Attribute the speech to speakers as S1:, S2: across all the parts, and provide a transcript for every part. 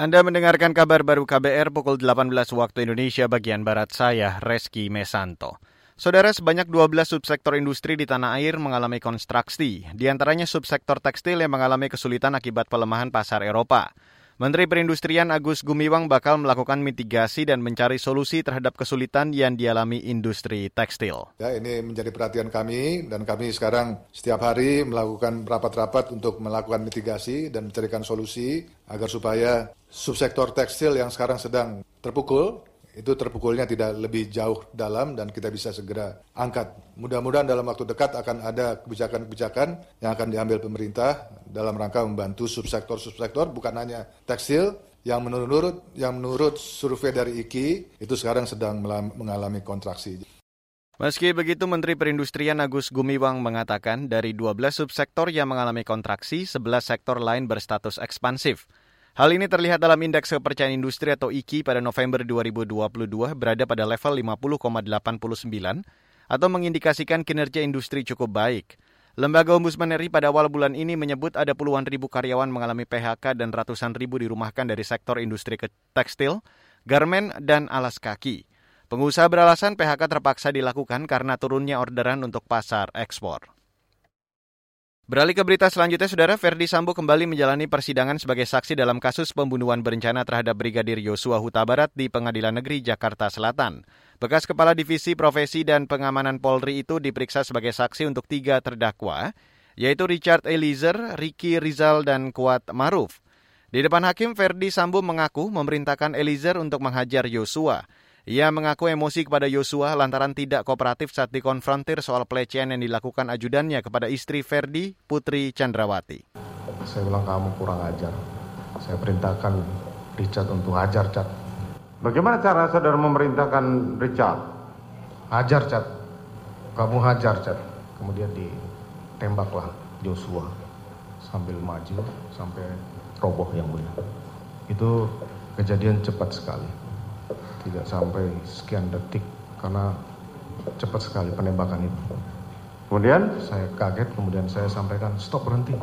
S1: Anda mendengarkan kabar baru KBR pukul 18 waktu Indonesia bagian Barat saya, Reski Mesanto. Saudara, sebanyak 12 subsektor industri di tanah air mengalami konstruksi, di antaranya subsektor tekstil yang mengalami kesulitan akibat pelemahan pasar Eropa. Menteri Perindustrian Agus Gumiwang bakal melakukan mitigasi dan mencari solusi terhadap kesulitan yang dialami industri tekstil.
S2: Ya, ini menjadi perhatian kami dan kami sekarang setiap hari melakukan rapat-rapat untuk melakukan mitigasi dan mencarikan solusi agar supaya subsektor tekstil yang sekarang sedang terpukul itu terpukulnya tidak lebih jauh dalam dan kita bisa segera angkat. Mudah-mudahan dalam waktu dekat akan ada kebijakan-kebijakan yang akan diambil pemerintah dalam rangka membantu subsektor-subsektor bukan hanya tekstil yang menurut yang menurut survei dari IKI itu sekarang sedang mengalami kontraksi.
S1: Meski begitu, Menteri Perindustrian Agus Gumiwang mengatakan dari 12 subsektor yang mengalami kontraksi, 11 sektor lain berstatus ekspansif. Hal ini terlihat dalam Indeks Kepercayaan Industri atau IKI pada November 2022 berada pada level 50,89 atau mengindikasikan kinerja industri cukup baik. Lembaga Ombudsman RI pada awal bulan ini menyebut ada puluhan ribu karyawan mengalami PHK dan ratusan ribu dirumahkan dari sektor industri tekstil, garmen, dan alas kaki. Pengusaha beralasan PHK terpaksa dilakukan karena turunnya orderan untuk pasar ekspor. Beralih ke berita selanjutnya, Saudara Ferdi Sambo kembali menjalani persidangan sebagai saksi dalam kasus pembunuhan berencana terhadap Brigadir Yosua Huta Barat di Pengadilan Negeri Jakarta Selatan. Bekas Kepala Divisi Profesi dan Pengamanan Polri itu diperiksa sebagai saksi untuk tiga terdakwa, yaitu Richard Eliezer, Ricky Rizal, dan Kuat Maruf. Di depan hakim, Ferdi Sambo mengaku memerintahkan Eliezer untuk menghajar Yosua. Ia mengaku emosi kepada Yosua lantaran tidak kooperatif saat dikonfrontir soal pelecehan yang dilakukan ajudannya kepada istri Ferdi, Putri Chandrawati.
S3: Saya bilang kamu kurang ajar. Saya perintahkan Richard untuk hajar Cat. Bagaimana cara saudara memerintahkan Richard? Hajar Cat. Kamu hajar Cat. Kemudian ditembaklah Joshua sambil maju sampai roboh yang mulia. Itu kejadian cepat sekali tidak sampai sekian detik karena cepat sekali penembakan itu. Kemudian saya kaget, kemudian saya sampaikan stop berhenti.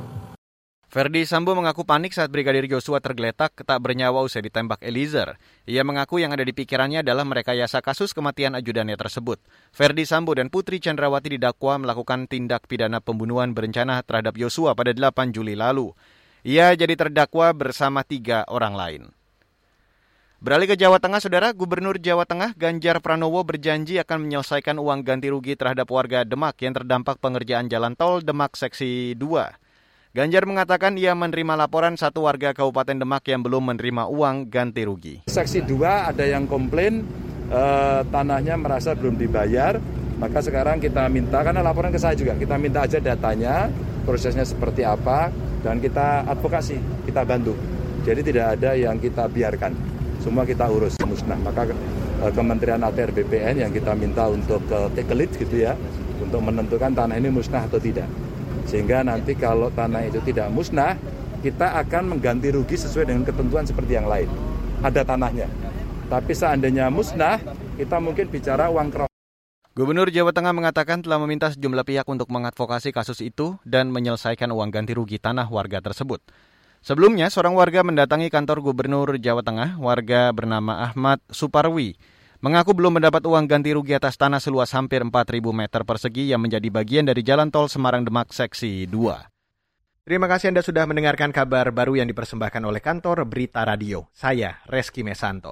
S1: Ferdi Sambo mengaku panik saat Brigadir Joshua tergeletak tak bernyawa usai ditembak Eliezer. Ia mengaku yang ada di pikirannya adalah merekayasa kasus kematian ajudannya tersebut. Ferdi Sambo dan Putri Chandrawati didakwa melakukan tindak pidana pembunuhan berencana terhadap Joshua pada 8 Juli lalu. Ia jadi terdakwa bersama tiga orang lain. Beralih ke Jawa Tengah, Saudara, Gubernur Jawa Tengah Ganjar Pranowo berjanji akan menyelesaikan uang ganti rugi terhadap warga Demak yang terdampak pengerjaan jalan tol Demak Seksi 2. Ganjar mengatakan ia menerima laporan satu warga Kabupaten Demak yang belum menerima uang ganti rugi.
S4: Seksi 2 ada yang komplain eh, tanahnya merasa belum dibayar, maka sekarang kita minta, karena laporan ke saya juga, kita minta aja datanya, prosesnya seperti apa, dan kita advokasi, kita bantu. Jadi tidak ada yang kita biarkan semua kita urus musnah. Maka eh, Kementerian ATR BPN yang kita minta untuk ke Tekelit gitu ya, untuk menentukan tanah ini musnah atau tidak. Sehingga nanti kalau tanah itu tidak musnah, kita akan mengganti rugi sesuai dengan ketentuan seperti yang lain. Ada tanahnya. Tapi seandainya musnah, kita mungkin bicara uang keroh.
S1: Gubernur Jawa Tengah mengatakan telah meminta sejumlah pihak untuk mengadvokasi kasus itu dan menyelesaikan uang ganti rugi tanah warga tersebut. Sebelumnya, seorang warga mendatangi kantor Gubernur Jawa Tengah, warga bernama Ahmad Suparwi, mengaku belum mendapat uang ganti rugi atas tanah seluas hampir 4.000 meter persegi yang menjadi bagian dari jalan tol Semarang-Demak Seksi 2. Terima kasih Anda sudah mendengarkan kabar baru yang dipersembahkan oleh kantor Berita Radio. Saya Reski Mesanto.